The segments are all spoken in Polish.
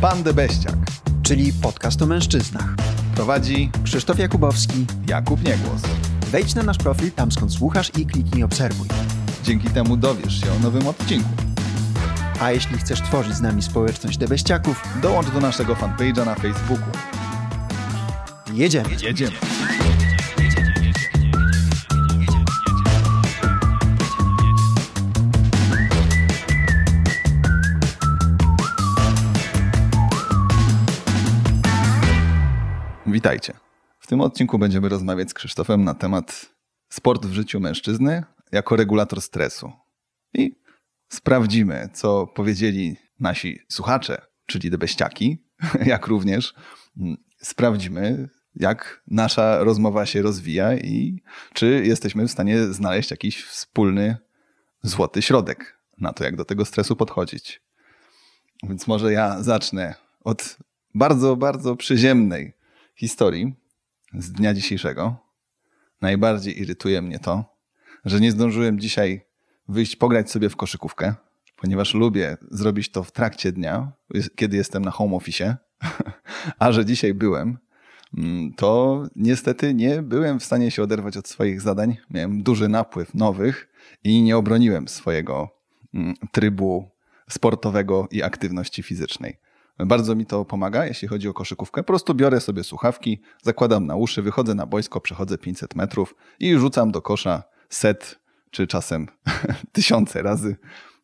Pan Debeściak. czyli podcast o mężczyznach. Prowadzi Krzysztof Jakubowski. Jakub Niegłos. Wejdź na nasz profil tam skąd słuchasz i kliknij obserwuj. Dzięki temu dowiesz się o nowym odcinku. A jeśli chcesz tworzyć z nami społeczność debeściaków, Dołącz do naszego fanpage'a na Facebooku. jedziemy. Jedziemy. Witajcie. W tym odcinku będziemy rozmawiać z Krzysztofem na temat sport w życiu mężczyzny jako regulator stresu. I sprawdzimy, co powiedzieli nasi słuchacze, czyli debeściaki, jak również mm, sprawdzimy, jak nasza rozmowa się rozwija i czy jesteśmy w stanie znaleźć jakiś wspólny złoty środek na to, jak do tego stresu podchodzić. Więc może ja zacznę od bardzo, bardzo przyziemnej historii z dnia dzisiejszego. Najbardziej irytuje mnie to, że nie zdążyłem dzisiaj wyjść pograć sobie w koszykówkę, ponieważ lubię zrobić to w trakcie dnia, kiedy jestem na home office, a że dzisiaj byłem, mm, to niestety nie byłem w stanie się oderwać od swoich zadań. Miałem duży napływ nowych i nie obroniłem swojego mm, trybu sportowego i aktywności fizycznej. Bardzo mi to pomaga, jeśli chodzi o koszykówkę. Po prostu biorę sobie słuchawki, zakładam na uszy, wychodzę na boisko, przechodzę 500 metrów i rzucam do kosza set, czy czasem tysiące razy.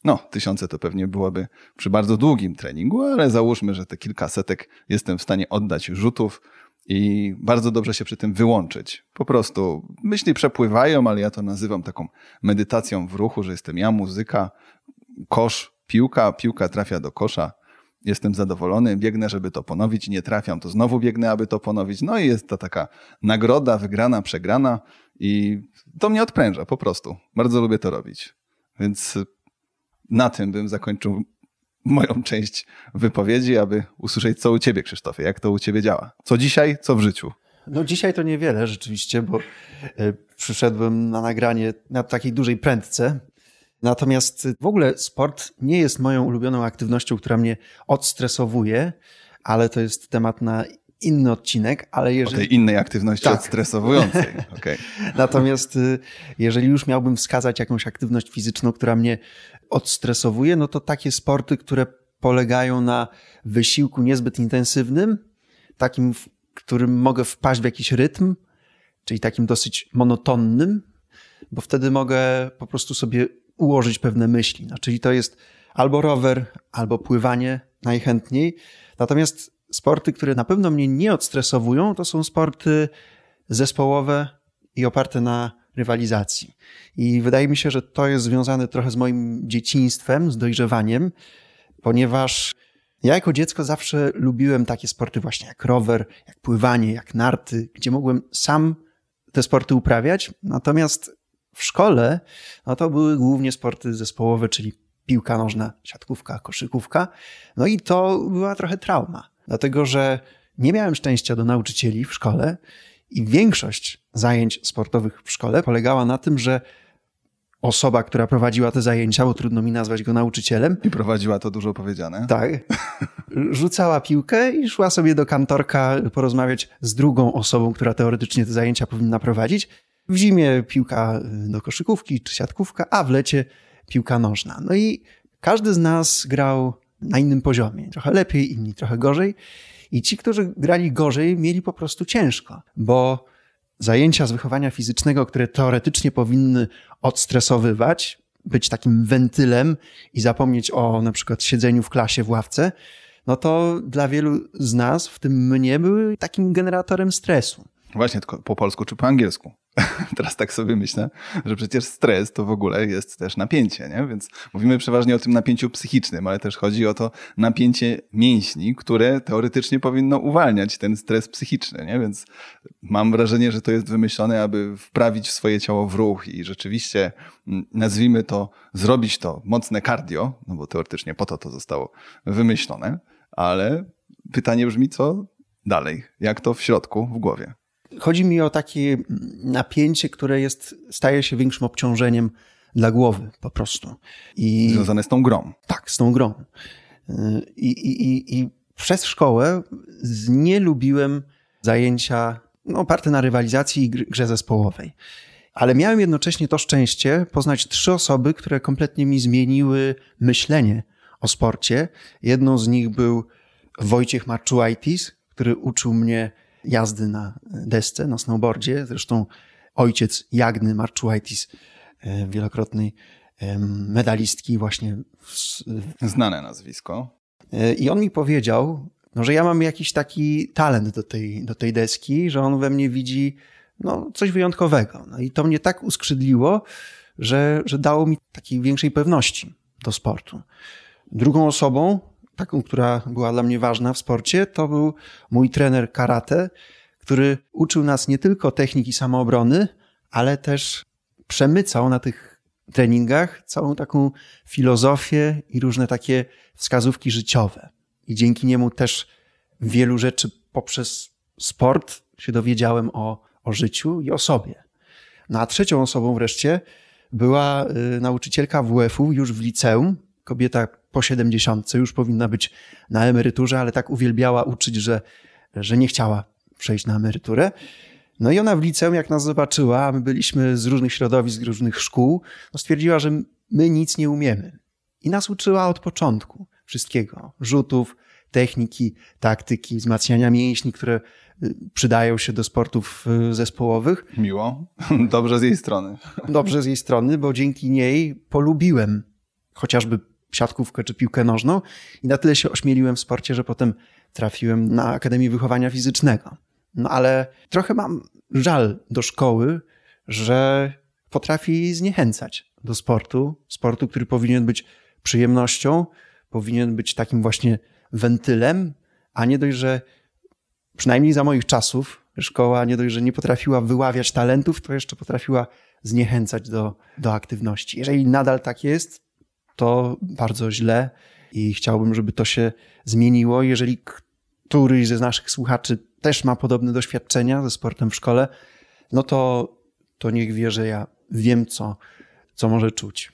No, tysiące to pewnie byłoby przy bardzo długim treningu, ale załóżmy, że te kilka setek jestem w stanie oddać rzutów i bardzo dobrze się przy tym wyłączyć. Po prostu myśli przepływają, ale ja to nazywam taką medytacją w ruchu, że jestem ja, muzyka, kosz, piłka, piłka trafia do kosza. Jestem zadowolony, biegnę, żeby to ponowić, nie trafiam, to znowu biegnę, aby to ponowić. No i jest to taka nagroda, wygrana, przegrana i to mnie odpręża po prostu. Bardzo lubię to robić. Więc na tym bym zakończył moją część wypowiedzi, aby usłyszeć, co u ciebie, Krzysztofie, jak to u ciebie działa. Co dzisiaj, co w życiu. No dzisiaj to niewiele rzeczywiście, bo e, przyszedłem na nagranie na takiej dużej prędce. Natomiast w ogóle sport nie jest moją ulubioną aktywnością, która mnie odstresowuje, ale to jest temat na inny odcinek, ale O jeżeli... tej innej aktywności Tak. odstresowującej. Okay. Natomiast y, jeżeli już miałbym wskazać jakąś aktywność fizyczną, która mnie odstresowuje, no to takie sporty, które polegają na wysiłku niezbyt intensywnym, takim, w którym mogę wpaść w jakiś rytm, czyli takim dosyć monotonnym, bo wtedy mogę po prostu sobie ułożyć pewne myśli. No, czyli to jest albo rower, albo pływanie najchętniej. Natomiast sporty, które na pewno mnie nie odstresowują, to są sporty zespołowe i oparte na rywalizacji. I wydaje mi się, że to jest związane trochę z moim dzieciństwem, z dojrzewaniem, ponieważ ja jako dziecko zawsze lubiłem takie sporty właśnie jak rower, jak pływanie, jak narty, gdzie mogłem sam te sporty uprawiać. Natomiast w szkole no to były głównie sporty zespołowe, czyli piłka nożna, siatkówka, koszykówka. No i to była trochę trauma, dlatego że nie miałem szczęścia do nauczycieli w szkole i większość zajęć sportowych w szkole polegała na tym, że osoba, która prowadziła te zajęcia, bo trudno mi nazwać go nauczycielem, I prowadziła to dużo powiedziane. tak, rzucała piłkę i szła sobie do kantorka porozmawiać z drugą osobą, która teoretycznie te zajęcia powinna prowadzić. W zimie piłka do koszykówki czy siatkówka, a w lecie piłka nożna. No i każdy z nas grał na innym poziomie. Trochę lepiej, inni trochę gorzej. I ci, którzy grali gorzej, mieli po prostu ciężko, bo zajęcia z wychowania fizycznego, które teoretycznie powinny odstresowywać, być takim wentylem i zapomnieć o na przykład siedzeniu w klasie w ławce, no to dla wielu z nas, w tym mnie, były takim generatorem stresu. Właśnie, tylko po polsku czy po angielsku. Teraz tak sobie myślę, że przecież stres to w ogóle jest też napięcie, nie? Więc mówimy przeważnie o tym napięciu psychicznym, ale też chodzi o to napięcie mięśni, które teoretycznie powinno uwalniać ten stres psychiczny, nie? Więc mam wrażenie, że to jest wymyślone, aby wprawić swoje ciało w ruch i rzeczywiście, mm, nazwijmy to, zrobić to mocne cardio, no bo teoretycznie po to to zostało wymyślone, ale pytanie brzmi, co dalej? Jak to w środku, w głowie? Chodzi mi o takie napięcie, które jest, staje się większym obciążeniem dla głowy po prostu. I Związane z tą grą. tak, z tą grą. I, i, i, I przez szkołę nie lubiłem zajęcia no, oparte na rywalizacji i grze zespołowej. Ale miałem jednocześnie to szczęście poznać trzy osoby, które kompletnie mi zmieniły myślenie o sporcie. Jedną z nich był Wojciech Marczułajtis, który uczył mnie jazdy na desce, na snowboardzie. Zresztą ojciec Jagny Marczułajtis, e, wielokrotnej medalistki właśnie. Znane nazwisko. E, I on mi powiedział, no, że ja mam jakiś taki talent do tej, do tej deski, że on we mnie widzi no, coś wyjątkowego. No i to mnie tak uskrzydliło, że, że dało mi takiej większej pewności do sportu. Drugą osobą, taką, która była dla mnie ważna w sporcie, to był mój trener karate, który uczył nas nie tylko techniki samoobrony, ale też przemycał na tych treningach całą taką filozofię i różne takie wskazówki życiowe. I dzięki niemu też wielu rzeczy poprzez sport się dowiedziałem o, o życiu i o sobie. No a trzecią osobą wreszcie była y, nauczycielka WF-u już w liceum, kobieta po 70, już powinna być na emeryturze, ale tak uwielbiała uczyć, że, że nie chciała przejść na emeryturę. No i ona w liceum, jak nas zobaczyła, a my byliśmy z różnych środowisk, z różnych szkół, no stwierdziła, że my nic nie umiemy. I nas uczyła od początku wszystkiego. Rzutów, techniki, taktyki, wzmacniania mięśni, które y, przydają się do sportów y, zespołowych. Miło. Dobrze z jej strony. Dobrze z jej strony, bo dzięki niej polubiłem chociażby siatkówkę czy piłkę nożną i na tyle się ośmieliłem w sporcie, że potem trafiłem na Akademię Wychowania Fizycznego. No ale trochę mam żal do szkoły, że potrafi zniechęcać do sportu, sportu, który powinien być przyjemnością, powinien być takim właśnie wentylem, a nie dość, że przynajmniej za moich czasów szkoła nie dość, że nie potrafiła wyławiać talentów, to jeszcze potrafiła zniechęcać do, do aktywności. Jeżeli nadal tak jest, to bardzo źle i chciałbym, żeby to się zmieniło. Jeżeli któryś ze naszych słuchaczy też ma podobne doświadczenia ze sportem w szkole, no to, to niech wie, że ja wiem, co, co może czuć.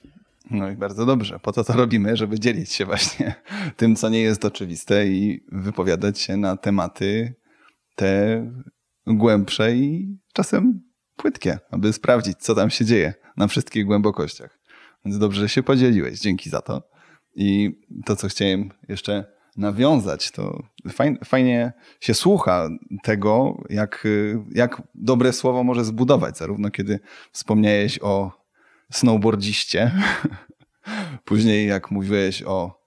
No i bardzo dobrze. Po to to robimy, żeby dzielić się właśnie tym, co nie jest oczywiste i wypowiadać się na tematy te głębsze i czasem płytkie, aby sprawdzić, co tam się dzieje na wszystkich głębokościach. Więc dobrze, że się podzieliłeś. Dzięki za to. I to, co chciałem jeszcze nawiązać, to fajnie się słucha tego, jak, jak dobre słowo może zbudować, zarówno kiedy wspomniałeś o snowboardziście, później jak mówiłeś o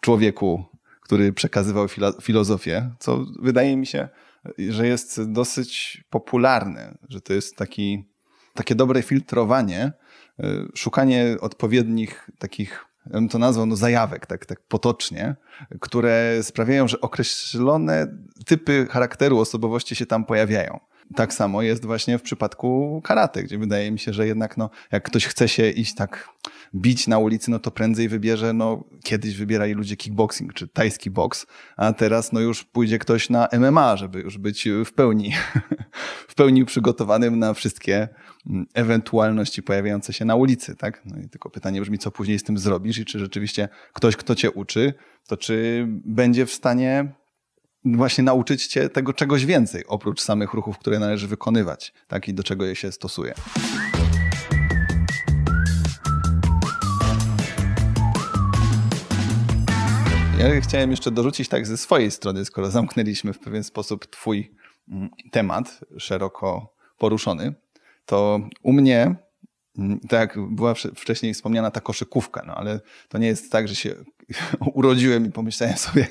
człowieku, który przekazywał filozofię, co wydaje mi się, że jest dosyć popularne, że to jest taki, takie dobre filtrowanie, szukanie odpowiednich takich bym to nazwał, no zajawek, tak, tak potocznie, które sprawiają, że określone typy charakteru osobowości się tam pojawiają. Tak samo jest właśnie w przypadku karate, gdzie wydaje mi się, że jednak no, jak ktoś chce się iść tak bić na ulicy, no to prędzej wybierze, no kiedyś wybierali ludzie kickboxing czy tajski boks, a teraz no już pójdzie ktoś na MMA, żeby już być w pełni, w pełni przygotowanym na wszystkie mm, ewentualności pojawiające się na ulicy, tak? No i tylko pytanie brzmi, co później z tym zrobisz i czy rzeczywiście ktoś, kto cię uczy, to czy będzie w stanie właśnie nauczyć cię tego czegoś więcej, oprócz samych ruchów, które należy wykonywać, tak? I do czego je się stosuje. Ja chciałem jeszcze dorzucić tak ze swojej strony, skoro zamknęliśmy w pewien sposób twój mm, temat, szeroko poruszony, to u mnie, mm, tak była wcześniej wspomniana ta koszykówka, no ale to nie jest tak, że się urodziłem i pomyślałem sobie,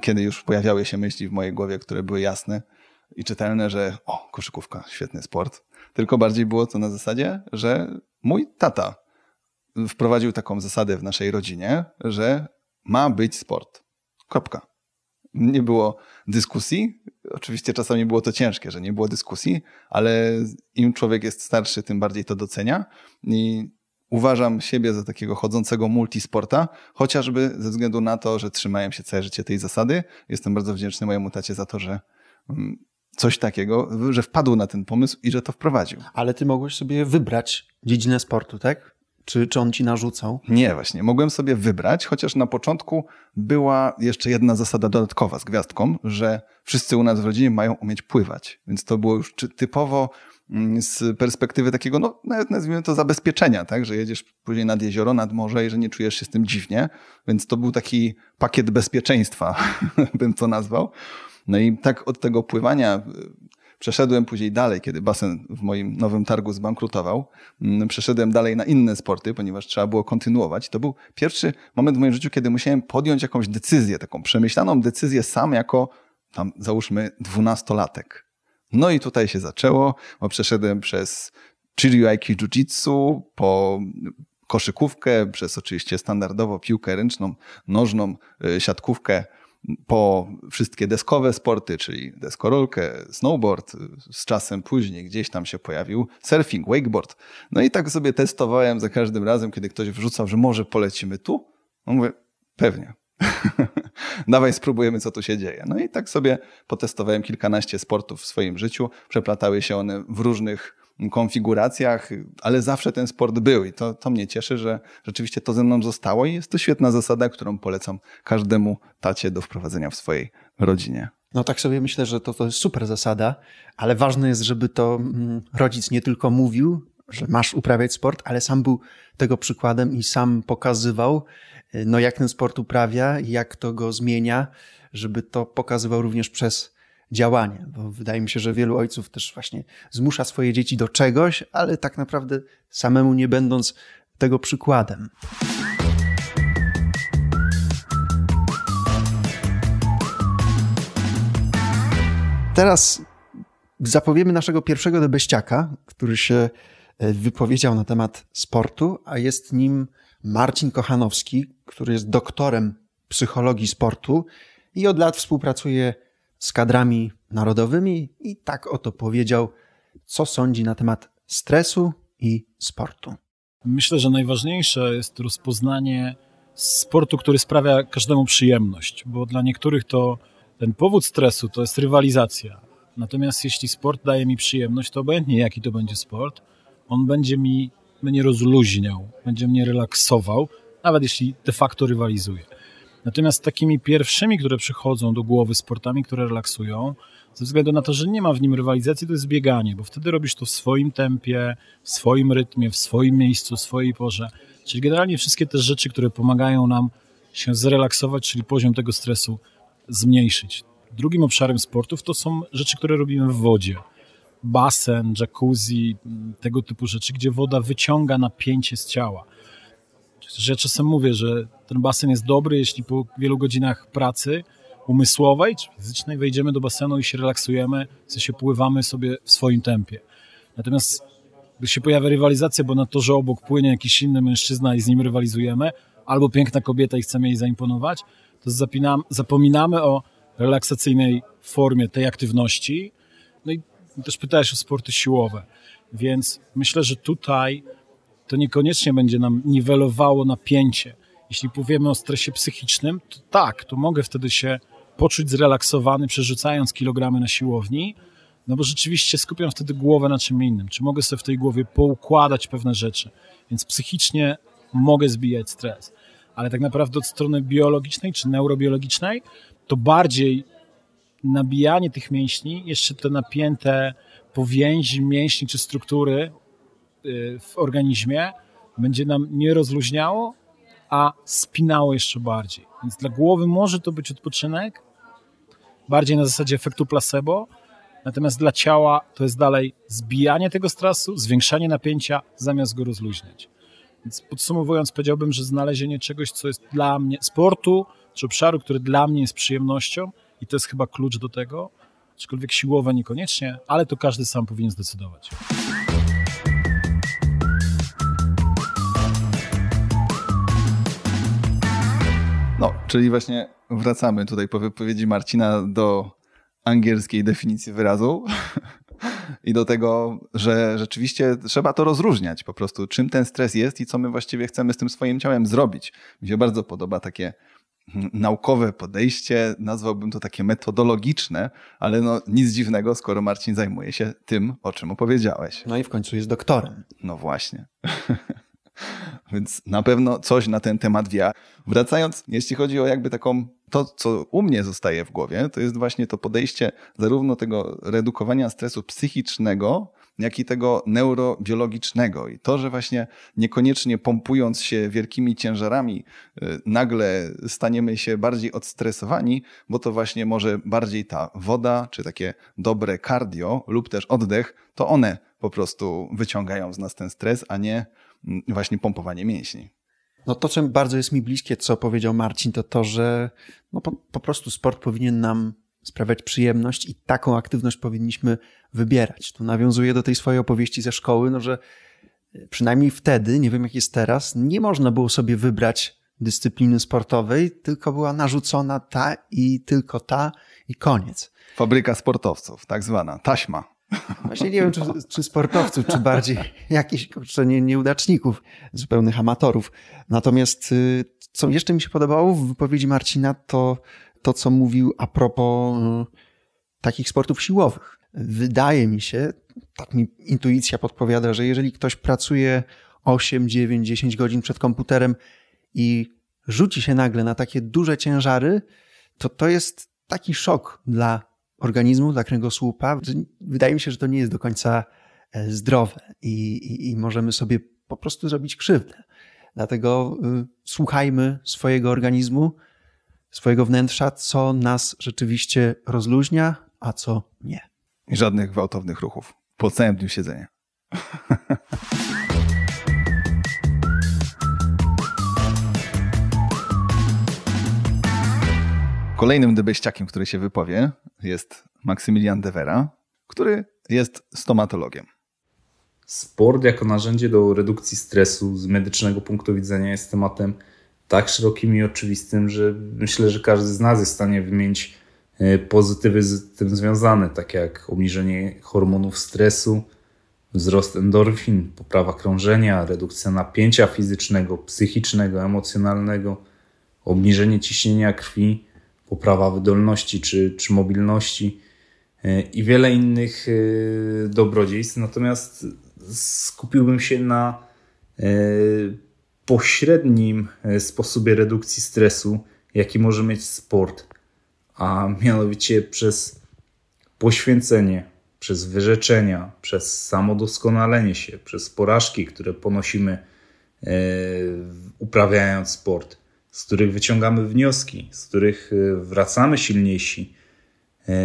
kiedy już pojawiały się myśli w mojej głowie, które były jasne i czytelne, że o, koszykówka, świetny sport. Tylko bardziej było to na zasadzie, że mój tata wprowadził taką zasadę w naszej rodzinie, że ma być sport. Kropka. Nie było dyskusji. Oczywiście czasami było to ciężkie, że nie było dyskusji, ale im człowiek jest starszy, tym bardziej to docenia. I uważam siebie za takiego chodzącego multisporta, chociażby ze względu na to, że trzymałem się całe życie tej zasady. Jestem bardzo wdzięczny mojemu tacie za to, że mm, coś takiego, że wpadł na ten pomysł i że to wprowadził. Ale ty mogłeś sobie wybrać dziedzinę sportu, tak? Czy, czy on ci narzucał? Nie, właśnie. Mogłem sobie wybrać, chociaż na początku była jeszcze jedna zasada dodatkowa z gwiazdką, że wszyscy u nas w rodzinie mają umieć pływać. Więc to było już typowo z perspektywy takiego, no nawet nazwijmy to zabezpieczenia, tak, że jedziesz później nad jezioro, nad morze i że nie czujesz się z tym dziwnie, więc to był taki pakiet bezpieczeństwa, bym to nazwał. No i tak od tego pływania Przeszedłem później dalej, kiedy basen w moim nowym targu zbankrutował. Mm, przeszedłem dalej na inne sporty, ponieważ trzeba było kontynuować. To był pierwszy moment w moim życiu, kiedy musiałem podjąć jakąś decyzję, taką przemyślaną decyzję sam jako tam załóżmy dwunastolatek. No i tutaj się zaczęło, bo przeszedłem przez Chiriuaiki Jiu-Jitsu, po koszykówkę, przez oczywiście standardowo piłkę ręczną, nożną, y, siatkówkę, po wszystkie deskowe sporty, czyli deskorolkę, snowboard, z czasem później gdzieś tam się pojawił surfing, wakeboard. No i tak sobie testowałem za każdym razem, kiedy ktoś wrzucał, że może polecimy tu. No mówię, pewnie. Dawaj spróbujemy, co tu się dzieje. No i tak sobie potestowałem kilkanaście sportów w swoim życiu. Przeplatały się one w różnych konfiguracjach, ale zawsze ten sport był i to, to mnie cieszy, że rzeczywiście to ze mną zostało i jest to świetna zasada, którą polecam każdemu tacie do wprowadzenia w swojej rodzinie. No tak sobie myślę, że to, to jest super zasada, ale ważne jest, żeby to mm, rodzic nie tylko mówił, że masz uprawiać sport, ale sam był tego przykładem i sam pokazywał, no jak ten sport uprawia, jak to go zmienia, żeby to pokazywał również przez działanie, bo wydaje mi się, że wielu ojców też właśnie zmusza swoje dzieci do czegoś, ale tak naprawdę samemu nie będąc tego przykładem. Teraz zapowiemy naszego pierwszego debeściaka, który się e, wypowiedział na temat sportu, a jest nim Marcin Kochanowski, który jest doktorem psychologii sportu i od lat współpracuje z kadrami narodowymi i tak oto powiedział, co sądzi na temat stresu i sportu. Myślę, że najważniejsze jest rozpoznanie sportu, który sprawia każdemu przyjemność, bo dla niektórych to ten powód stresu to jest rywalizacja. Natomiast jeśli sport daje mi przyjemność, to obojętnie jaki to będzie sport, on będzie mi mnie rozluźniał, będzie mnie relaksował, nawet jeśli de facto rywalizuje. Natomiast takimi pierwszymi, które przychodzą do głowy sportami, które relaksują, ze względu na to, że nie ma w nim rywalizacji, to jest bieganie, bo wtedy robisz to w swoim tempie, w swoim rytmie, w swoim miejscu, w swojej porze. Czyli generalnie wszystkie te rzeczy, które pomagają nam się zrelaksować, czyli poziom tego stresu zmniejszyć. Drugim obszarem sportów to są rzeczy, które robimy w wodzie. Basen, jacuzzi, tego typu rzeczy, gdzie woda wyciąga napięcie z ciała. Ja czasem mówię, że ten basen jest dobry, jeśli po wielu godzinach pracy umysłowej czy fizycznej wejdziemy do basenu i się relaksujemy, w sensie pływamy sobie w swoim tempie. Natomiast gdy się pojawia rywalizacja, bo na to, że obok płynie jakiś inny mężczyzna i z nim rywalizujemy, albo piękna kobieta i chcemy jej zaimponować, to zapinam, zapominamy o relaksacyjnej formie tej aktywności. Też pytałeś o sporty siłowe, więc myślę, że tutaj to niekoniecznie będzie nam niwelowało napięcie. Jeśli powiemy o stresie psychicznym, to tak, to mogę wtedy się poczuć zrelaksowany, przerzucając kilogramy na siłowni, no bo rzeczywiście skupiam wtedy głowę na czym innym. Czy mogę sobie w tej głowie poukładać pewne rzeczy, więc psychicznie mogę zbijać stres. Ale tak naprawdę od strony biologicznej czy neurobiologicznej, to bardziej nabijanie tych mięśni, jeszcze te napięte powięzi mięśni czy struktury y, w organizmie będzie nam nie rozluźniało, a spinało jeszcze bardziej. Więc dla głowy może to być odpoczynek, bardziej na zasadzie efektu placebo, natomiast dla ciała to jest dalej zbijanie tego stresu, zwiększanie napięcia, zamiast go rozluźniać. Więc podsumowując, powiedziałbym, że znalezienie czegoś, co jest dla mnie, sportu, czy obszaru, który dla mnie jest przyjemnością, i to jest chyba klucz do tego, aczkolwiek siłowe niekoniecznie, ale to każdy sam powinien zdecydować. No, czyli właśnie wracamy tutaj po wypowiedzi Marcina do angielskiej definicji wyrazu i do tego, że rzeczywiście trzeba to rozróżniać po prostu, czym ten stres jest i co my właściwie chcemy z tym swoim ciałem zrobić. Mi się bardzo podoba takie naukowe podejście, nazwałbym to takie metodologiczne, ale no nic dziwnego, skoro Marcin zajmuje się tym, o czym opowiedziałeś. No i w końcu jest doktorem. No właśnie. więc na pewno coś na ten temat wie. Wracając, jeśli chodzi o jakby taką, to co u mnie zostaje w głowie, to jest właśnie to podejście zarówno tego redukowania stresu psychicznego, jak i tego neurobiologicznego. I to, że właśnie niekoniecznie pompując się wielkimi ciężarami, y, nagle staniemy się bardziej odstresowani, bo to właśnie może bardziej ta woda, czy takie dobre cardio lub też oddech, to one po prostu wyciągają z nas ten stres, a nie mm, właśnie pompowanie mięśni. No to, czym bardzo jest mi bliskie, co powiedział Marcin, to to, że no po, po prostu sport powinien nam sprawiać przyjemność i taką aktywność powinniśmy wybierać. Tu nawiązuję do tej swojej opowieści ze szkoły, no że przynajmniej wtedy, nie wiem jak jest teraz, nie można było sobie wybrać dyscypliny sportowej, tylko była narzucona ta i tylko ta i koniec. Fabryka sportowców, tak zwana, taśma. Właśnie nie wiem, czy, czy sportowców, czy bardziej jakichś nie, nieudaczników, zupełnych amatorów. Natomiast y, co jeszcze mi się podobało w wypowiedzi Marcina, to to, co mówił a propos y, takich sportów siłowych. Wydaje mi się, tak mi intuicja podpowiada, że jeżeli ktoś pracuje 8, 9, 10 godzin przed komputerem i rzuci się nagle na takie duże ciężary, to to jest taki szok dla organizmu, dla kręgosłupa. Wydaje mi się, że to nie jest do końca e, zdrowe i, i, i możemy sobie po prostu zrobić krzywdę. Dlatego y, słuchajmy swojego organizmu, swojego wnętrza, co nas rzeczywiście rozluźnia, a co nie. I żadnych gwałtownych ruchów po całym dniu siedzenia. Kolejnym debeściakiem, który się wypowie, jest Maksymilian Devera, który jest stomatologiem. Sport jako narzędzie do redukcji stresu z medycznego punktu widzenia jest tematem tak szerokim i oczywistym, że myślę, że każdy z nas jest w stanie wymienić e, pozytywy z tym związane, takie jak obniżenie hormonów stresu, wzrost endorfin, poprawa krążenia, redukcja napięcia fizycznego, psychicznego, emocjonalnego, obniżenie ciśnienia krwi, poprawa wydolności czy, czy mobilności e, i wiele innych e, dobrodziejstw. Natomiast skupiłbym się na pośrednim e, sposobie redukcji stresu, jaki może mieć sport, a mianowicie przez poświęcenie, przez wyrzeczenia, przez samodoskonalenie się, przez porażki, które ponosimy e, uprawiając sport, z których wyciągamy wnioski, z których e, wracamy silniejsi,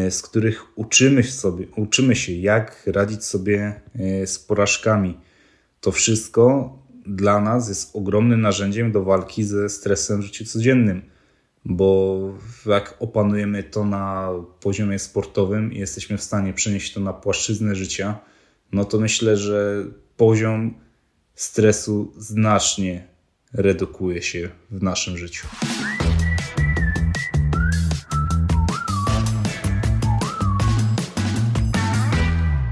z których uczymy, sobie, uczymy się, jak radzić sobie z porażkami. To wszystko dla nas jest ogromnym narzędziem do walki ze stresem w życiu codziennym, bo jak opanujemy to na poziomie sportowym i jesteśmy w stanie przenieść to na płaszczyznę życia, no to myślę, że poziom stresu znacznie redukuje się w naszym życiu.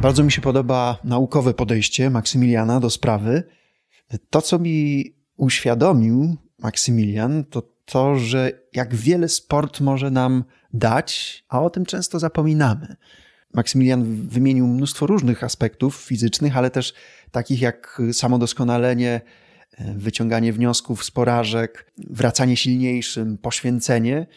Bardzo mi się podoba naukowe podejście Maksymiliana do sprawy. To, co mi uświadomił Maksymilian, to to, że jak wiele sport może nam dać, a o tym często zapominamy. Maksymilian wymienił mnóstwo różnych aspektów fizycznych, ale też takich jak samodoskonalenie, wyciąganie wniosków z porażek, wracanie silniejszym, poświęcenie.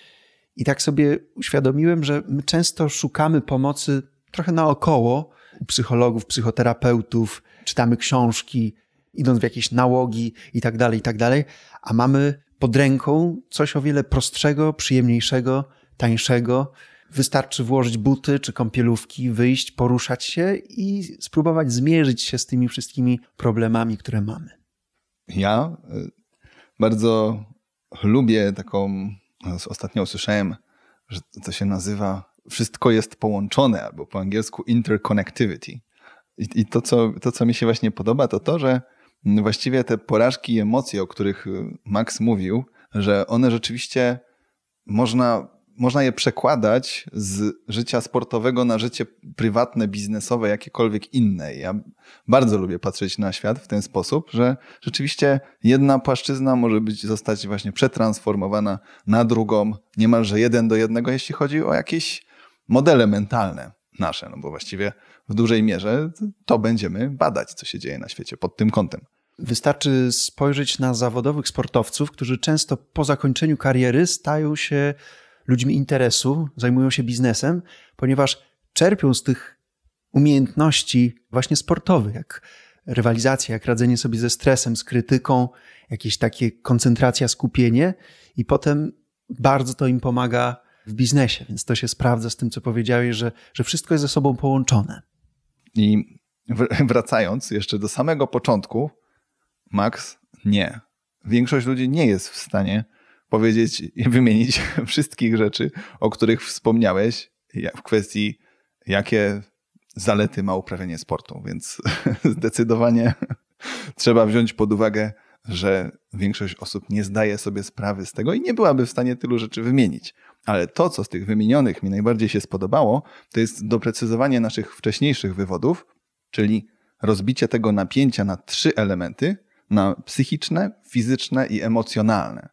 I tak sobie uświadomiłem, że my często szukamy pomocy trochę naokoło u psychologów, psychoterapeutów, czytamy książki, idąc w jakieś nałogi i tak dalej, i tak dalej, a mamy pod ręką coś o wiele prostszego, przyjemniejszego, tańszego. Wystarczy włożyć buty czy kąpielówki, wyjść, poruszać się i spróbować zmierzyć się z tymi wszystkimi problemami, które mamy. Ja y, bardzo lubię taką, ostatnio usłyszałem, że to się nazywa wszystko jest połączone, albo po angielsku interconnectivity. I, i to, co, to, co mi się właśnie podoba, to to, że właściwie te porażki i emocje, o których y, Max mówił, że one rzeczywiście można, można je przekładać z życia sportowego na życie prywatne, biznesowe, jakiekolwiek inne. Ja bardzo lubię patrzeć na świat w ten sposób, że rzeczywiście jedna płaszczyzna może być zostać właśnie przetransformowana na drugą, niemalże jeden do jednego, jeśli chodzi o jakieś modele mentalne nasze, no bo właściwie w dużej mierze to będziemy badać, co się dzieje na świecie pod tym kątem. Wystarczy spojrzeć na zawodowych sportowców, którzy często po zakończeniu kariery stają się ludźmi interesu, zajmują się biznesem, ponieważ czerpią z tych umiejętności właśnie sportowych, jak rywalizacja, jak radzenie sobie ze stresem, z krytyką, jakieś takie koncentracja, skupienie i potem bardzo to im pomaga w biznesie, więc to się sprawdza z tym, co powiedziałeś, że, że wszystko jest ze sobą połączone. I wracając jeszcze do samego początku, Max, nie. Większość ludzi nie jest w stanie powiedzieć i wymienić wszystkich rzeczy, o których wspomniałeś w kwestii, jakie zalety ma uprawianie sportu. Więc zdecydowanie trzeba wziąć pod uwagę, że większość osób nie zdaje sobie sprawy z tego i nie byłaby w stanie tylu rzeczy wymienić. Ale to, co z tych wymienionych mi najbardziej się spodobało, to jest doprecyzowanie naszych wcześniejszych wywodów, czyli rozbicie tego napięcia na trzy elementy: na psychiczne, fizyczne i emocjonalne.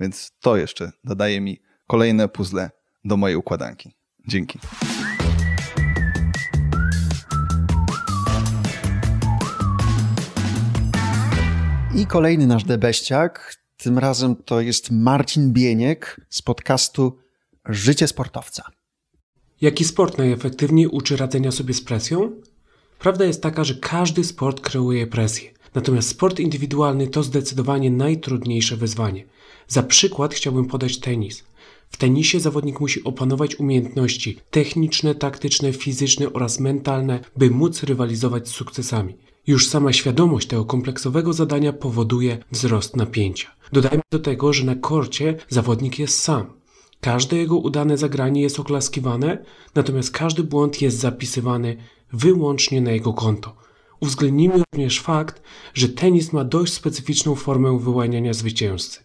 Więc to jeszcze dodaje mi kolejne puzzle do mojej układanki. Dzięki. I kolejny nasz debeściak, tym razem to jest Marcin Bieniek z podcastu Życie sportowca. Jaki sport najefektywniej uczy radzenia sobie z presją? Prawda jest taka, że każdy sport kreuje presję. Natomiast sport indywidualny to zdecydowanie najtrudniejsze wyzwanie. Za przykład chciałbym podać tenis. W tenisie zawodnik musi opanować umiejętności techniczne, taktyczne, fizyczne oraz mentalne, by móc rywalizować z sukcesami. Już sama świadomość tego kompleksowego zadania powoduje wzrost napięcia. Dodajmy do tego, że na korcie zawodnik jest sam. Każde jego udane zagranie jest oklaskiwane, natomiast każdy błąd jest zapisywany wyłącznie na jego konto. Uwzględnijmy również fakt, że tenis ma dość specyficzną formę wyłaniania zwycięzcy.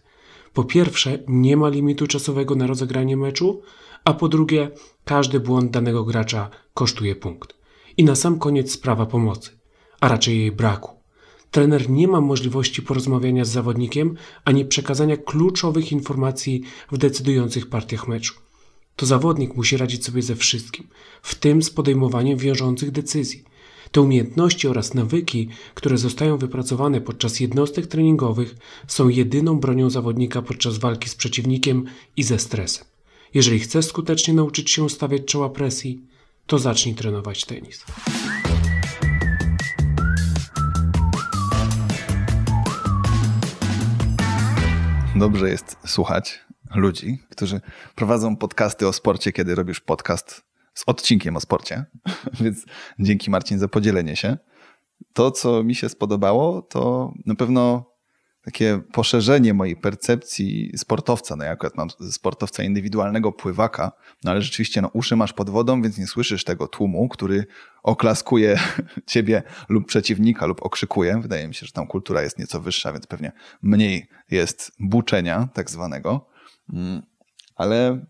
Po pierwsze, nie ma limitu czasowego na rozegranie meczu, a po drugie, każdy błąd danego gracza kosztuje punkt. I na sam koniec sprawa pomocy, a raczej jej braku. Trener nie ma możliwości porozmawiania z zawodnikiem ani przekazania kluczowych informacji w decydujących partiach meczu. To zawodnik musi radzić sobie ze wszystkim, w tym z podejmowaniem wiążących decyzji. Te umiejętności oraz nawyki, które zostają wypracowane podczas jednostek treningowych, są jedyną bronią zawodnika podczas walki z przeciwnikiem i ze stresem. Jeżeli chcesz skutecznie nauczyć się stawiać czoła presji, to zacznij trenować tenis. Dobrze jest słuchać ludzi, którzy prowadzą podcasty o sporcie, kiedy robisz podcast z odcinkiem o sporcie. Więc dzięki Marcin za podzielenie się. To, co mi się spodobało, to na pewno takie poszerzenie mojej percepcji sportowca. No ja akurat mam sportowca indywidualnego, pływaka, no ale rzeczywiście no, uszy masz pod wodą, więc nie słyszysz tego tłumu, który oklaskuje ciebie lub przeciwnika lub okrzykuje. Wydaje mi się, że tam kultura jest nieco wyższa, więc pewnie mniej jest buczenia tak zwanego. Mm, ale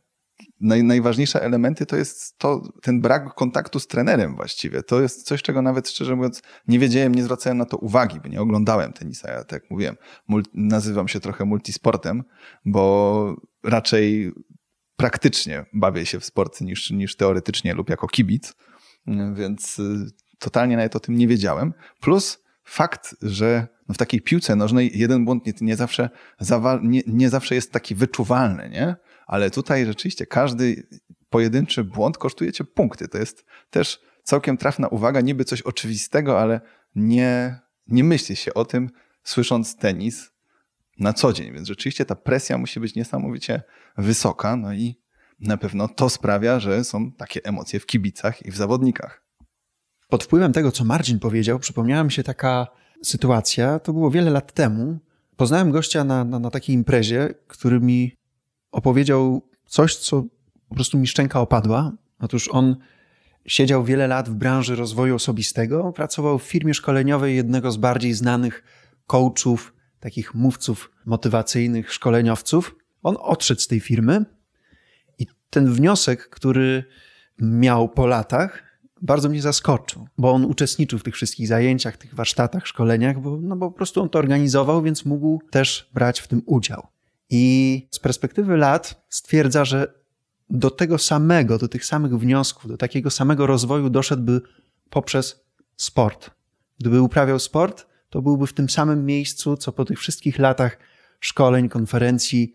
naj, najważniejsze elementy to jest to, ten brak kontaktu z trenerem właściwie. To jest coś, czego nawet szczerze mówiąc nie wiedziałem, nie zwracałem na to uwagi, bo nie oglądałem tenisa. Ja tak jak mówiłem, nazywam się trochę multisportem, bo raczej praktycznie bawię się w sport niż, niż teoretycznie lub jako kibic, więc y, totalnie nawet o tym nie wiedziałem. Plus fakt, że no w takiej piłce nożnej jeden błąd nie, nie, zawsze, nie, nie zawsze jest taki wyczuwalny, nie? Ale tutaj rzeczywiście każdy pojedynczy błąd kosztuje cię punkty. To jest też całkiem trafna uwaga, niby coś oczywistego, ale nie, nie myśli się o tym, słysząc tenis na co dzień. Więc rzeczywiście ta presja musi być niesamowicie wysoka, no i na pewno to sprawia, że są takie emocje w kibicach i w zawodnikach. Pod wpływem tego, co Marcin powiedział, przypomniała mi się taka sytuacja, to było wiele lat temu. Poznałem gościa na, na, na takiej imprezie, który mi opowiedział coś, co po prostu mi szczęka opadła. Otóż on siedział wiele lat w branży rozwoju osobistego, pracował w firmie szkoleniowej jednego z bardziej znanych coachów, takich mówców motywacyjnych, szkoleniowców. On odszedł z tej firmy i ten wniosek, który miał po latach, bardzo mnie zaskoczył, bo on uczestniczył w tych wszystkich zajęciach, tych warsztatach, szkoleniach, bo, no bo po prostu on to organizował, więc mógł też brać w tym udział. I z perspektywy lat stwierdza, że do tego samego, do tych samych wniosków, do takiego samego rozwoju doszedłby poprzez sport. Gdyby uprawiał sport, to byłby w tym samym miejscu, co po tych wszystkich latach szkoleń, konferencji,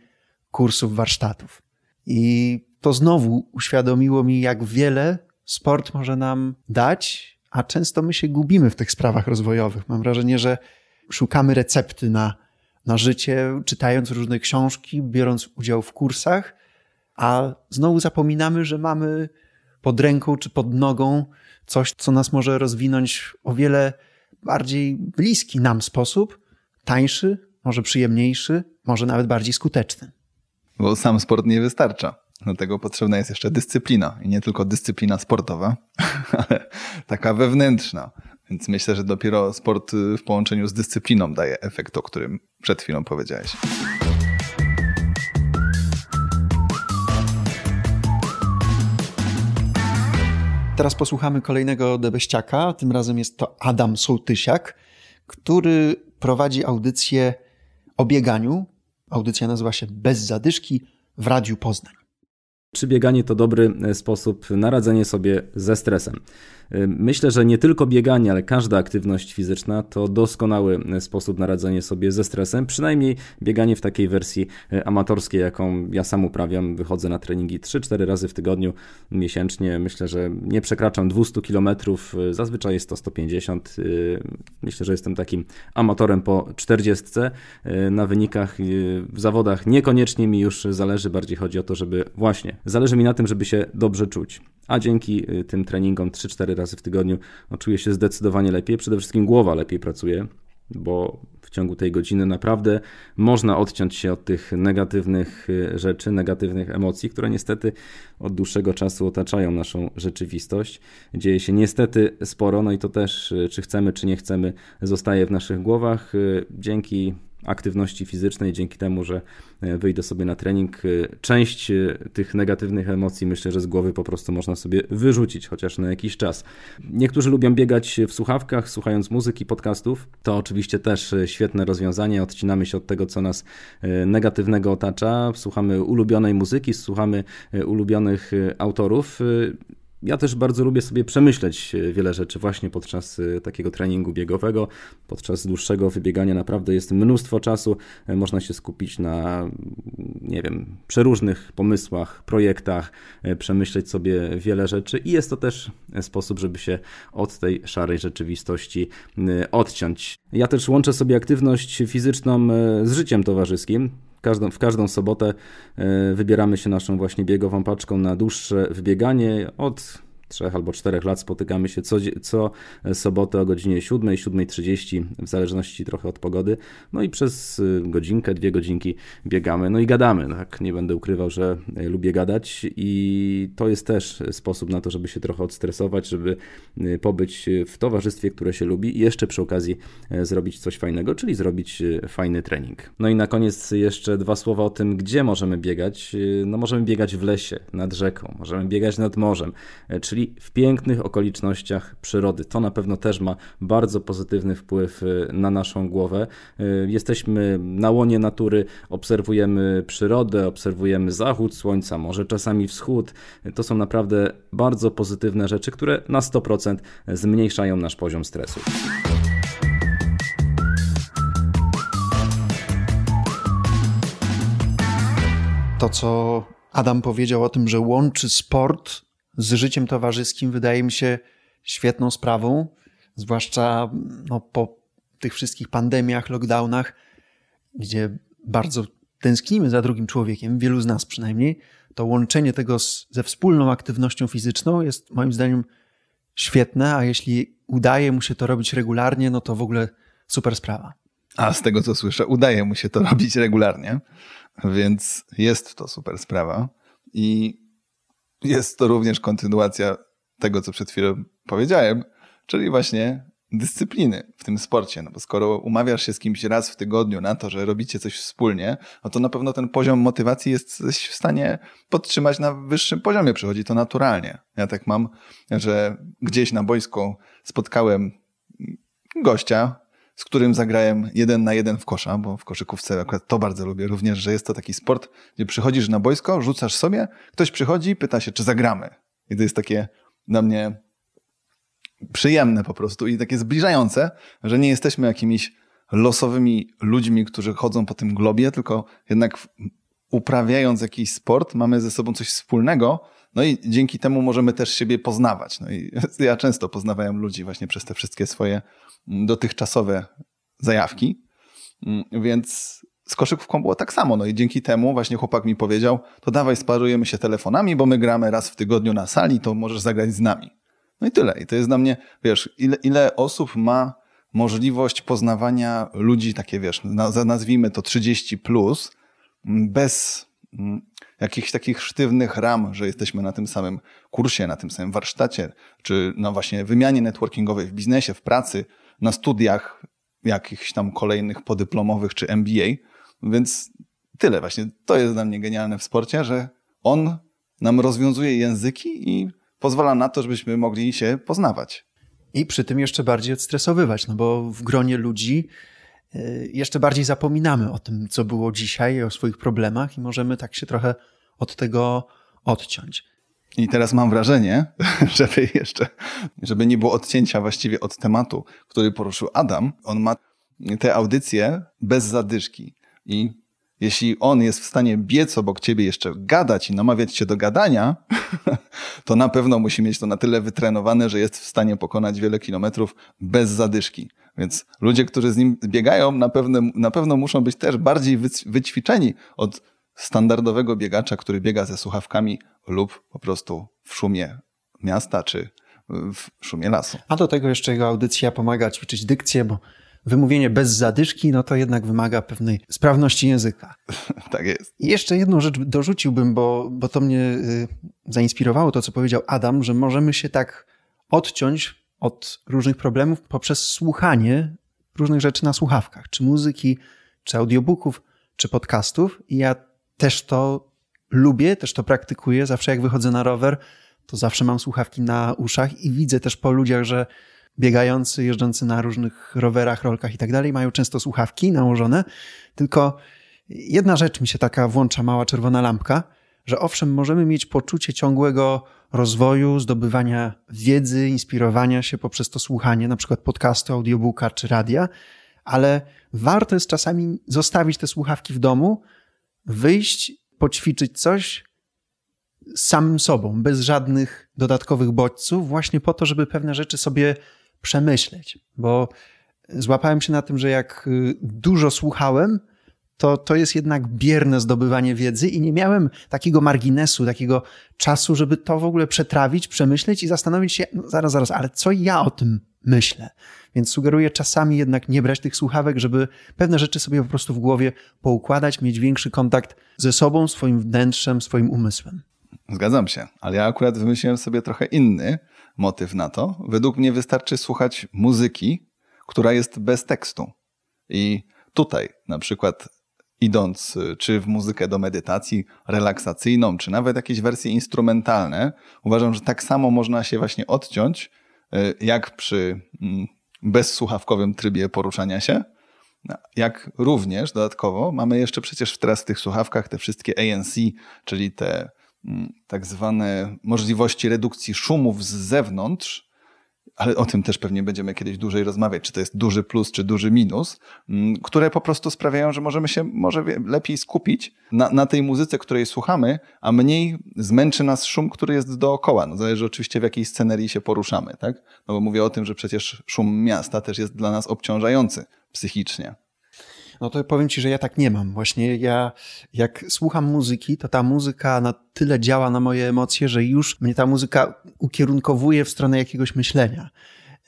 kursów, warsztatów. I to znowu uświadomiło mi, jak wiele sport może nam dać, a często my się gubimy w tych sprawach rozwojowych. Mam wrażenie, że szukamy recepty na, na życie, czytając różne książki, biorąc udział w kursach, a znowu zapominamy, że mamy pod ręką czy pod nogą coś, co nas może rozwinąć o wiele bardziej bliski nam sposób, tańszy, może przyjemniejszy, może nawet bardziej skuteczny. Bo sam sport nie wystarcza. Dlatego potrzebna jest jeszcze dyscyplina. I nie tylko dyscyplina sportowa, ale taka wewnętrzna. Więc myślę, że dopiero sport w połączeniu z dyscypliną daje efekt, o którym przed chwilą powiedziałeś. Teraz posłuchamy kolejnego debeściaka. Tym razem jest to Adam Sołtysiak, który prowadzi audycję o bieganiu. Audycja nazywa się Bez zadyszki w Radiu Poznań. Czy bieganie to dobry sposób na radzenie sobie ze stresem? Myślę, że nie tylko bieganie, ale każda aktywność fizyczna to doskonały sposób na radzenie sobie ze stresem. Przynajmniej bieganie w takiej wersji e, amatorskiej, jaką ja sam uprawiam. Wychodzę na treningi 3-4 razy w tygodniu miesięcznie. Myślę, że nie przekraczam 200 km, zazwyczaj jest to 150. E, myślę, że jestem takim amatorem po 40. E, na wynikach w zawodach niekoniecznie mi już zależy, bardziej chodzi o to, żeby właśnie, zależy mi na tym, żeby się dobrze czuć. A dzięki tym treningom 3-4 razy w tygodniu no, czuję się zdecydowanie lepiej. Przede wszystkim głowa lepiej pracuje, bo w ciągu tej godziny naprawdę można odciąć się od tych negatywnych y, rzeczy, negatywnych emocji, które niestety od dłuższego czasu otaczają naszą rzeczywistość. Dzieje się niestety sporo, no i to też, y, czy chcemy, czy nie chcemy, zostaje w naszych głowach. Y, dzięki aktywności fizycznej, dzięki temu, że e, wyjdę sobie na trening, e, część e, tych negatywnych emocji myślę, że z głowy po prostu można sobie wyrzucić, chociaż na jakiś czas. Niektórzy lubią biegać w słuchawkach, słuchając muzyki, podcastów. To oczywiście też świetne rozwiązanie. Odcinamy się od tego, co nas negatywnego otacza. Słuchamy ulubionej muzyki, słuchamy ulubionych autorów. Ja też bardzo lubię sobie przemyśleć e, wiele rzeczy właśnie podczas e, takiego treningu biegowego. Podczas dłuższego wybiegania naprawdę jest mnóstwo czasu. E, można się skupić na, nie wiem, przeróżnych pomysłach, projektach, przemyśleć sobie wiele rzeczy i jest to też sposób, żeby się od tej szarej rzeczywistości odciąć. Ja też łączę sobie aktywność fizyczną z życiem towarzyskim każdą, w każdą sobotę e, wybieramy się naszą właśnie biegową paczką na dłuższe wybieganie od trzech albo czterech lat spotykamy się co, co sobotę o godzinie 7, 7.30, w zależności trochę od pogody. No i przez y, godzinkę, dwie godzinki biegamy, no i gadamy. Tak? Nie będę ukrywał, że y, lubię gadać i to jest też sposób na to, żeby się trochę odstresować, żeby pobyć w towarzystwie, które się lubi i jeszcze przy okazji zrobić coś fajnego, czyli zrobić fajny trening. No i na koniec jeszcze dwa słowa o tym, gdzie możemy biegać. No możemy biegać w lesie, nad rzeką, możemy biegać nad morzem, czyli w pięknych okolicznościach przyrody. To na pewno też ma bardzo pozytywny wpływ y, na naszą głowę. Y, jesteśmy na łonie natury, obserwujemy przyrodę, obserwujemy zachód słońca, może czasami wschód. To są naprawdę bardzo pozytywne rzeczy, które na 100% zmniejszają nasz poziom stresu. To, co Adam powiedział o tym, że łączy sport z życiem towarzyskim wydaje mi się świetną sprawą, zwłaszcza no, po tych wszystkich pandemiach, lockdownach, gdzie bardzo tęsknimy za drugim człowiekiem, wielu z nas przynajmniej, to łączenie tego z, ze wspólną aktywnością fizyczną jest moim zdaniem świetne, a jeśli udaje mu się to robić regularnie, no to w ogóle super sprawa. A z tego co słyszę, udaje mu się to robić regularnie, więc jest to super sprawa. I jest to również kontynuacja tego, co przed chwilą powiedziałem, czyli właśnie dyscypliny w tym sporcie. No bo skoro umawiasz się z kimś raz w tygodniu na to, że robicie coś wspólnie, no to na pewno ten poziom motywacji jesteś w stanie podtrzymać na wyższym poziomie. Przychodzi to naturalnie. Ja tak mam, że gdzieś na boisku spotkałem gościa, z którym zagrałem jeden na jeden w kosza, bo w koszykówce akurat to bardzo lubię również, że jest to taki sport, gdzie przychodzisz na boisko, rzucasz sobie, ktoś przychodzi, pyta się, czy zagramy. I to jest takie dla mnie przyjemne po prostu i takie zbliżające, że nie jesteśmy jakimiś losowymi ludźmi, którzy chodzą po tym globie, tylko jednak uprawiając jakiś sport, mamy ze sobą coś wspólnego, no i dzięki temu możemy też siebie poznawać. No i ja często poznawałem ludzi właśnie przez te wszystkie swoje dotychczasowe zajawki, więc z koszykówką było tak samo. No i dzięki temu właśnie chłopak mi powiedział, to dawaj sparujemy się telefonami, bo my gramy raz w tygodniu na sali, to możesz zagrać z nami. No i tyle. I to jest dla mnie, wiesz, ile, ile osób ma możliwość poznawania ludzi, takie wiesz, nazwijmy to 30 plus, bez mm, jakichś takich sztywnych ram, że jesteśmy na tym samym kursie, na tym samym warsztacie, czy na właśnie wymianie networkingowej w biznesie, w pracy, na studiach jakichś tam kolejnych podyplomowych czy MBA. Więc tyle właśnie. To jest dla mnie genialne w sporcie, że on nam rozwiązuje języki i pozwala na to, żebyśmy mogli się poznawać. I przy tym jeszcze bardziej odstresowywać, no bo w gronie ludzi jeszcze bardziej zapominamy o tym, co było dzisiaj, o swoich problemach i możemy tak się trochę od tego odciąć. I teraz mam wrażenie, żeby jeszcze, żeby nie było odcięcia właściwie od tematu, który poruszył Adam, on ma te audycje bez zadyszki. I jeśli on jest w stanie biec obok ciebie, jeszcze gadać i namawiać cię do gadania, to na pewno musi mieć to na tyle wytrenowane, że jest w stanie pokonać wiele kilometrów bez zadyszki. Więc ludzie, którzy z nim biegają, na pewno, na pewno muszą być też bardziej wyćwiczeni od standardowego biegacza, który biega ze słuchawkami lub po prostu w szumie miasta czy w szumie lasu. A do tego jeszcze jego audycja pomaga ćwiczyć dykcję, bo wymówienie bez zadyszki, no to jednak wymaga pewnej sprawności języka. tak jest. I jeszcze jedną rzecz dorzuciłbym, bo, bo to mnie y, zainspirowało, to co powiedział Adam, że możemy się tak odciąć od różnych problemów poprzez słuchanie różnych rzeczy na słuchawkach, czy muzyki, czy audiobooków, czy podcastów. I ja też to lubię, też to praktykuję. Zawsze jak wychodzę na rower, to zawsze mam słuchawki na uszach i widzę też po ludziach, że biegający, jeżdżący na różnych rowerach, rolkach i tak dalej, mają często słuchawki nałożone. Tylko jedna rzecz mi się taka włącza, mała czerwona lampka, że owszem, możemy mieć poczucie ciągłego rozwoju, zdobywania wiedzy, inspirowania się poprzez to słuchanie, na przykład podcastu, audiobooka czy radia, ale warto jest czasami zostawić te słuchawki w domu, wyjść, poćwiczyć coś samym sobą, bez żadnych dodatkowych bodźców, właśnie po to, żeby pewne rzeczy sobie przemyśleć. Bo złapałem się na tym, że jak y, dużo słuchałem, to, to jest jednak bierne zdobywanie wiedzy i nie miałem takiego marginesu, takiego czasu, żeby to w ogóle przetrawić, przemyśleć i zastanowić się, no zaraz, zaraz, ale co ja o tym myślę? Więc sugeruję czasami jednak nie brać tych słuchawek, żeby pewne rzeczy sobie po prostu w głowie poukładać, mieć większy kontakt ze sobą, swoim wnętrzem, swoim umysłem. Zgadzam się, ale ja akurat wymyśliłem sobie trochę inny motyw na to. Według mnie wystarczy słuchać muzyki, która jest bez tekstu. I tutaj na przykład idąc czy w muzykę do medytacji relaksacyjną, czy nawet jakieś wersje instrumentalne, uważam, że tak samo można się właśnie odciąć, y, jak przy mm, bezsłuchawkowym trybie poruszania się, jak również dodatkowo mamy jeszcze przecież teraz w tych słuchawkach te wszystkie ANC, czyli te tak zwane możliwości redukcji szumów z zewnątrz, ale o tym też pewnie będziemy kiedyś dłużej rozmawiać, czy to jest duży plus, czy duży minus, które po prostu sprawiają, że możemy się może lepiej skupić na, na tej muzyce, której słuchamy, a mniej zmęczy nas szum, który jest dookoła. No, zależy oczywiście w jakiej scenerii się poruszamy, tak? No bo mówię o tym, że przecież szum miasta też jest dla nas obciążający psychicznie. No to powiem ci, że ja tak nie mam. Właśnie ja, jak słucham muzyki, to ta muzyka na tyle działa na moje emocje, że już mnie ta muzyka ukierunkowuje w stronę jakiegoś myślenia.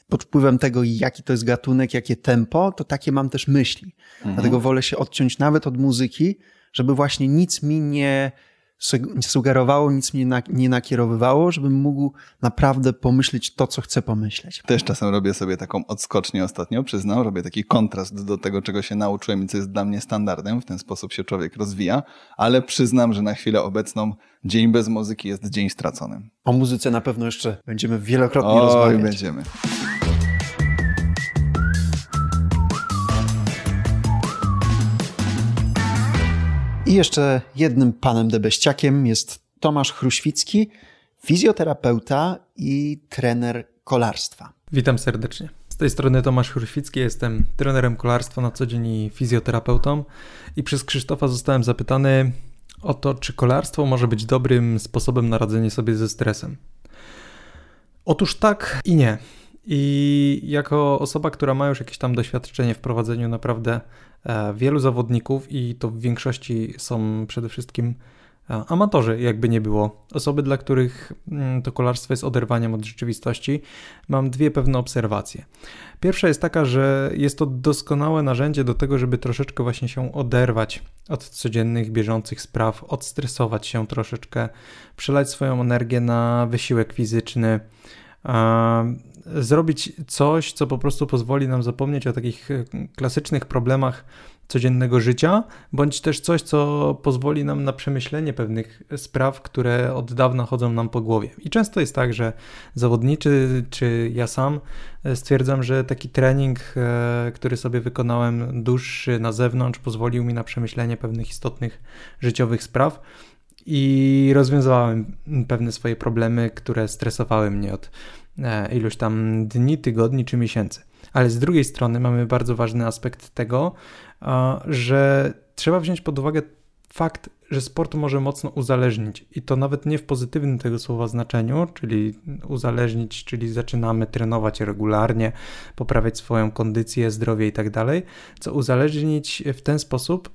Pod wpływem tego, jaki to jest gatunek, jakie tempo, to takie mam też myśli. Mhm. Dlatego wolę się odciąć nawet od muzyki, żeby właśnie nic mi nie, sugerowało, nic mnie na, nie nakierowywało, żebym mógł naprawdę pomyśleć to, co chcę pomyśleć. Też czasem robię sobie taką odskocznię ostatnio, przyznam, robię taki kontrast do tego, czego się nauczyłem i co jest dla mnie standardem, w ten sposób się człowiek rozwija, ale przyznam, że na chwilę obecną dzień bez muzyki jest dzień straconym. O muzyce na pewno jeszcze będziemy wielokrotnie Oj, rozmawiać. będziemy. I jeszcze jednym panem debeściakiem jest Tomasz Chruświcki, fizjoterapeuta i trener kolarstwa. Witam serdecznie. Z tej strony Tomasz Hurwicki, jestem trenerem kolarstwa na co dzień i fizjoterapeutą i przez Krzysztofa zostałem zapytany o to, czy kolarstwo może być dobrym sposobem na radzenie sobie ze stresem. Otóż tak i nie. I jako osoba, która ma już jakieś tam doświadczenie w prowadzeniu naprawdę wielu zawodników, i to w większości są przede wszystkim e, amatorzy, jakby nie było, osoby, dla których mm, to kolarstwo jest oderwaniem od rzeczywistości, mam dwie pewne obserwacje. Pierwsza jest taka, że jest to doskonałe narzędzie do tego, żeby troszeczkę właśnie się oderwać od codziennych, bieżących spraw, odstresować się troszeczkę, przelać swoją energię na wysiłek fizyczny zrobić coś, co po prostu pozwoli nam zapomnieć o takich e, klasycznych problemach codziennego życia, bądź też coś, co pozwoli nam na przemyślenie pewnych spraw, które od dawna chodzą nam po głowie. I często jest tak, że zawodniczy, czy ja sam e, stwierdzam, że taki trening, e, który sobie wykonałem dłuższy na zewnątrz, pozwolił mi na przemyślenie pewnych istotnych życiowych spraw i rozwiązałem pewne swoje problemy, które stresowały mnie od E, iluś tam dni, tygodni czy miesięcy. Ale z drugiej strony mamy bardzo ważny aspekt tego, że trzeba wziąć pod uwagę fakt, że sport może mocno uzależnić i to nawet nie w pozytywnym tego słowa znaczeniu, czyli uzależnić, czyli zaczynamy trenować regularnie, poprawiać swoją kondycję, zdrowie i tak dalej, co uzależnić w ten sposób,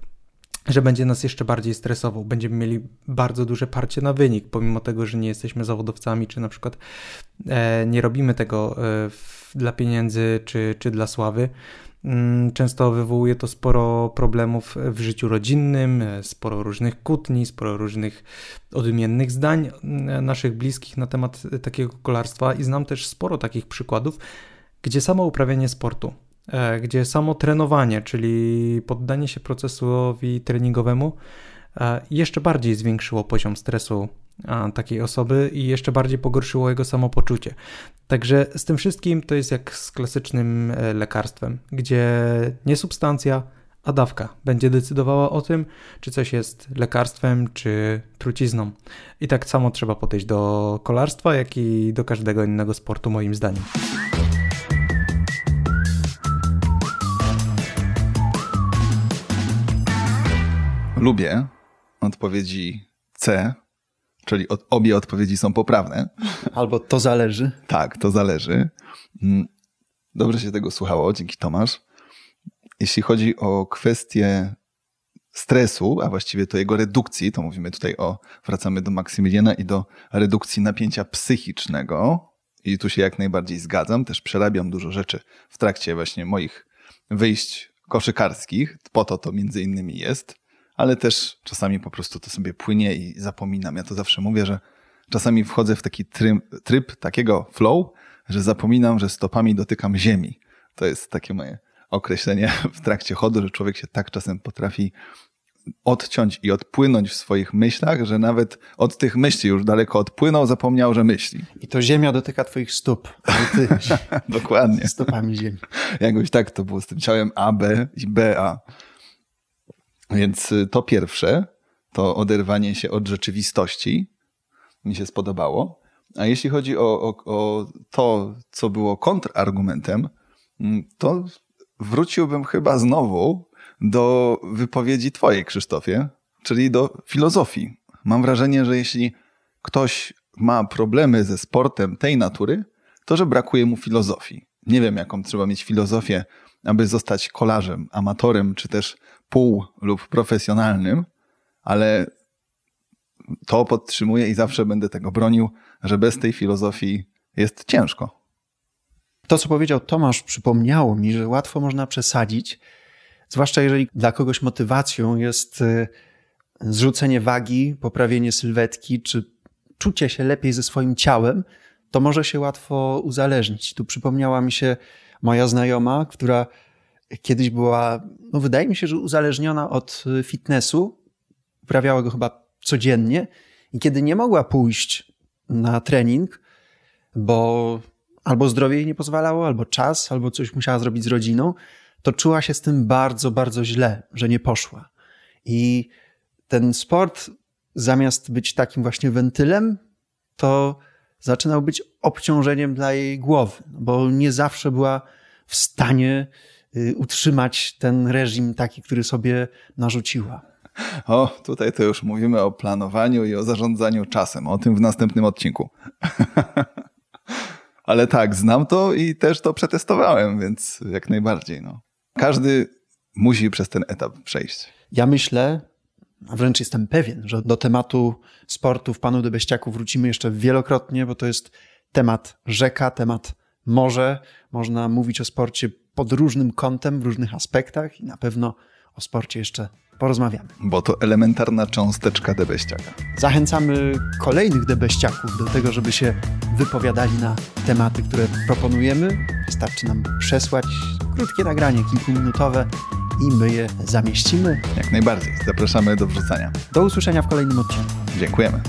że będzie nas jeszcze bardziej stresował. Będziemy mieli bardzo duże parcie na wynik, pomimo tego, że nie jesteśmy zawodowcami, czy na przykład e, nie robimy tego e, dla pieniędzy, czy, czy dla sławy. Mm, często wywołuje to sporo problemów w życiu rodzinnym, e, sporo różnych kłótni, sporo różnych odmiennych zdań naszych bliskich na temat takiego kolarstwa i znam też sporo takich przykładów, gdzie samo uprawianie sportu E, gdzie samo trenowanie, czyli poddanie się procesowi treningowemu, e, jeszcze bardziej zwiększyło poziom stresu takiej osoby i jeszcze bardziej pogorszyło jego samopoczucie. Także z tym wszystkim to jest jak z klasycznym e, lekarstwem, gdzie nie substancja, a dawka będzie decydowała o tym, czy coś jest lekarstwem, czy trucizną. I tak samo trzeba podejść do kolarstwa, jak i do każdego innego sportu, moim zdaniem. Lubię odpowiedzi C, czyli od, obie odpowiedzi są poprawne. Albo to zależy. Tak, to zależy. Mm, dobrze się tego słuchało, dzięki Tomasz. Jeśli chodzi o kwestię stresu, a właściwie to jego redukcji, to mówimy tutaj o, wracamy do Maksymiliana i do redukcji napięcia psychicznego. I tu się jak najbardziej zgadzam. Też przerabiam dużo rzeczy w trakcie właśnie moich wyjść koszykarskich. Po to to między innymi jest ale też czasami po prostu to sobie płynie i zapominam. Ja to zawsze mówię, że czasami wchodzę w taki tryb, tryb takiego flow, że zapominam, że stopami dotykam ziemi. To jest takie moje określenie w trakcie chodu, że człowiek się tak czasem potrafi odciąć i odpłynąć w swoich myślach, że nawet od tych myśli już daleko odpłynął, zapomniał, że myśli. I to ziemia dotyka twoich stóp. Ty Dokładnie. Stopami ziemi. Jakoś tak to było z tym ciałem A, B i BA. Więc y, to pierwsze, to oderwanie się od rzeczywistości mi się spodobało. A jeśli chodzi o, o, o to, co było kontrargumentem, mm, to wróciłbym chyba znowu do wypowiedzi Twojej, Krzysztofie, czyli do filozofii. Mam wrażenie, że jeśli ktoś ma problemy ze sportem tej natury, to że brakuje mu filozofii. Nie wiem, jaką trzeba mieć filozofię, aby zostać kolarzem, amatorem, czy też pół lub profesjonalnym, ale to podtrzymuję i zawsze będę tego bronił, że bez tej filozofii jest ciężko. To, co powiedział Tomasz, przypomniało mi, że łatwo można przesadzić, zwłaszcza jeżeli dla kogoś motywacją jest y, zrzucenie wagi, poprawienie sylwetki, czy czucie się lepiej ze swoim ciałem, to może się łatwo uzależnić. Tu przypomniała mi się moja znajoma, która kiedyś była, no wydaje mi się, że uzależniona od fitnessu, uprawiała go chyba codziennie i kiedy nie mogła pójść na trening, bo albo zdrowie jej nie pozwalało, albo czas, albo coś musiała zrobić z rodziną, to czuła się z tym bardzo, bardzo źle, że nie poszła. I ten sport, zamiast być takim właśnie wentylem, to zaczynał być obciążeniem dla jej głowy, bo nie zawsze była w stanie y, utrzymać ten reżim taki, który sobie narzuciła. O, tutaj to już mówimy o planowaniu i o zarządzaniu czasem. O tym w następnym odcinku. Ale tak, znam to i też to przetestowałem, więc jak najbardziej. No. Każdy musi przez ten etap przejść. Ja myślę, a wręcz jestem pewien, że do tematu sportu w Panu Debeściaku wrócimy jeszcze wielokrotnie, bo to jest temat rzeka, temat morze. Można mówić o sporcie pod różnym kątem, w różnych aspektach i na pewno o sporcie jeszcze porozmawiamy. Bo to elementarna cząsteczka debeściaka. Zachęcamy kolejnych debeściaków do tego, żeby się wypowiadali na tematy, które proponujemy. Wystarczy nam przesłać krótkie nagranie, kilkuminutowe i my je zamieścimy. Jak najbardziej. Zapraszamy do wrzucania. Do usłyszenia w kolejnym odcinku. Dziękujemy.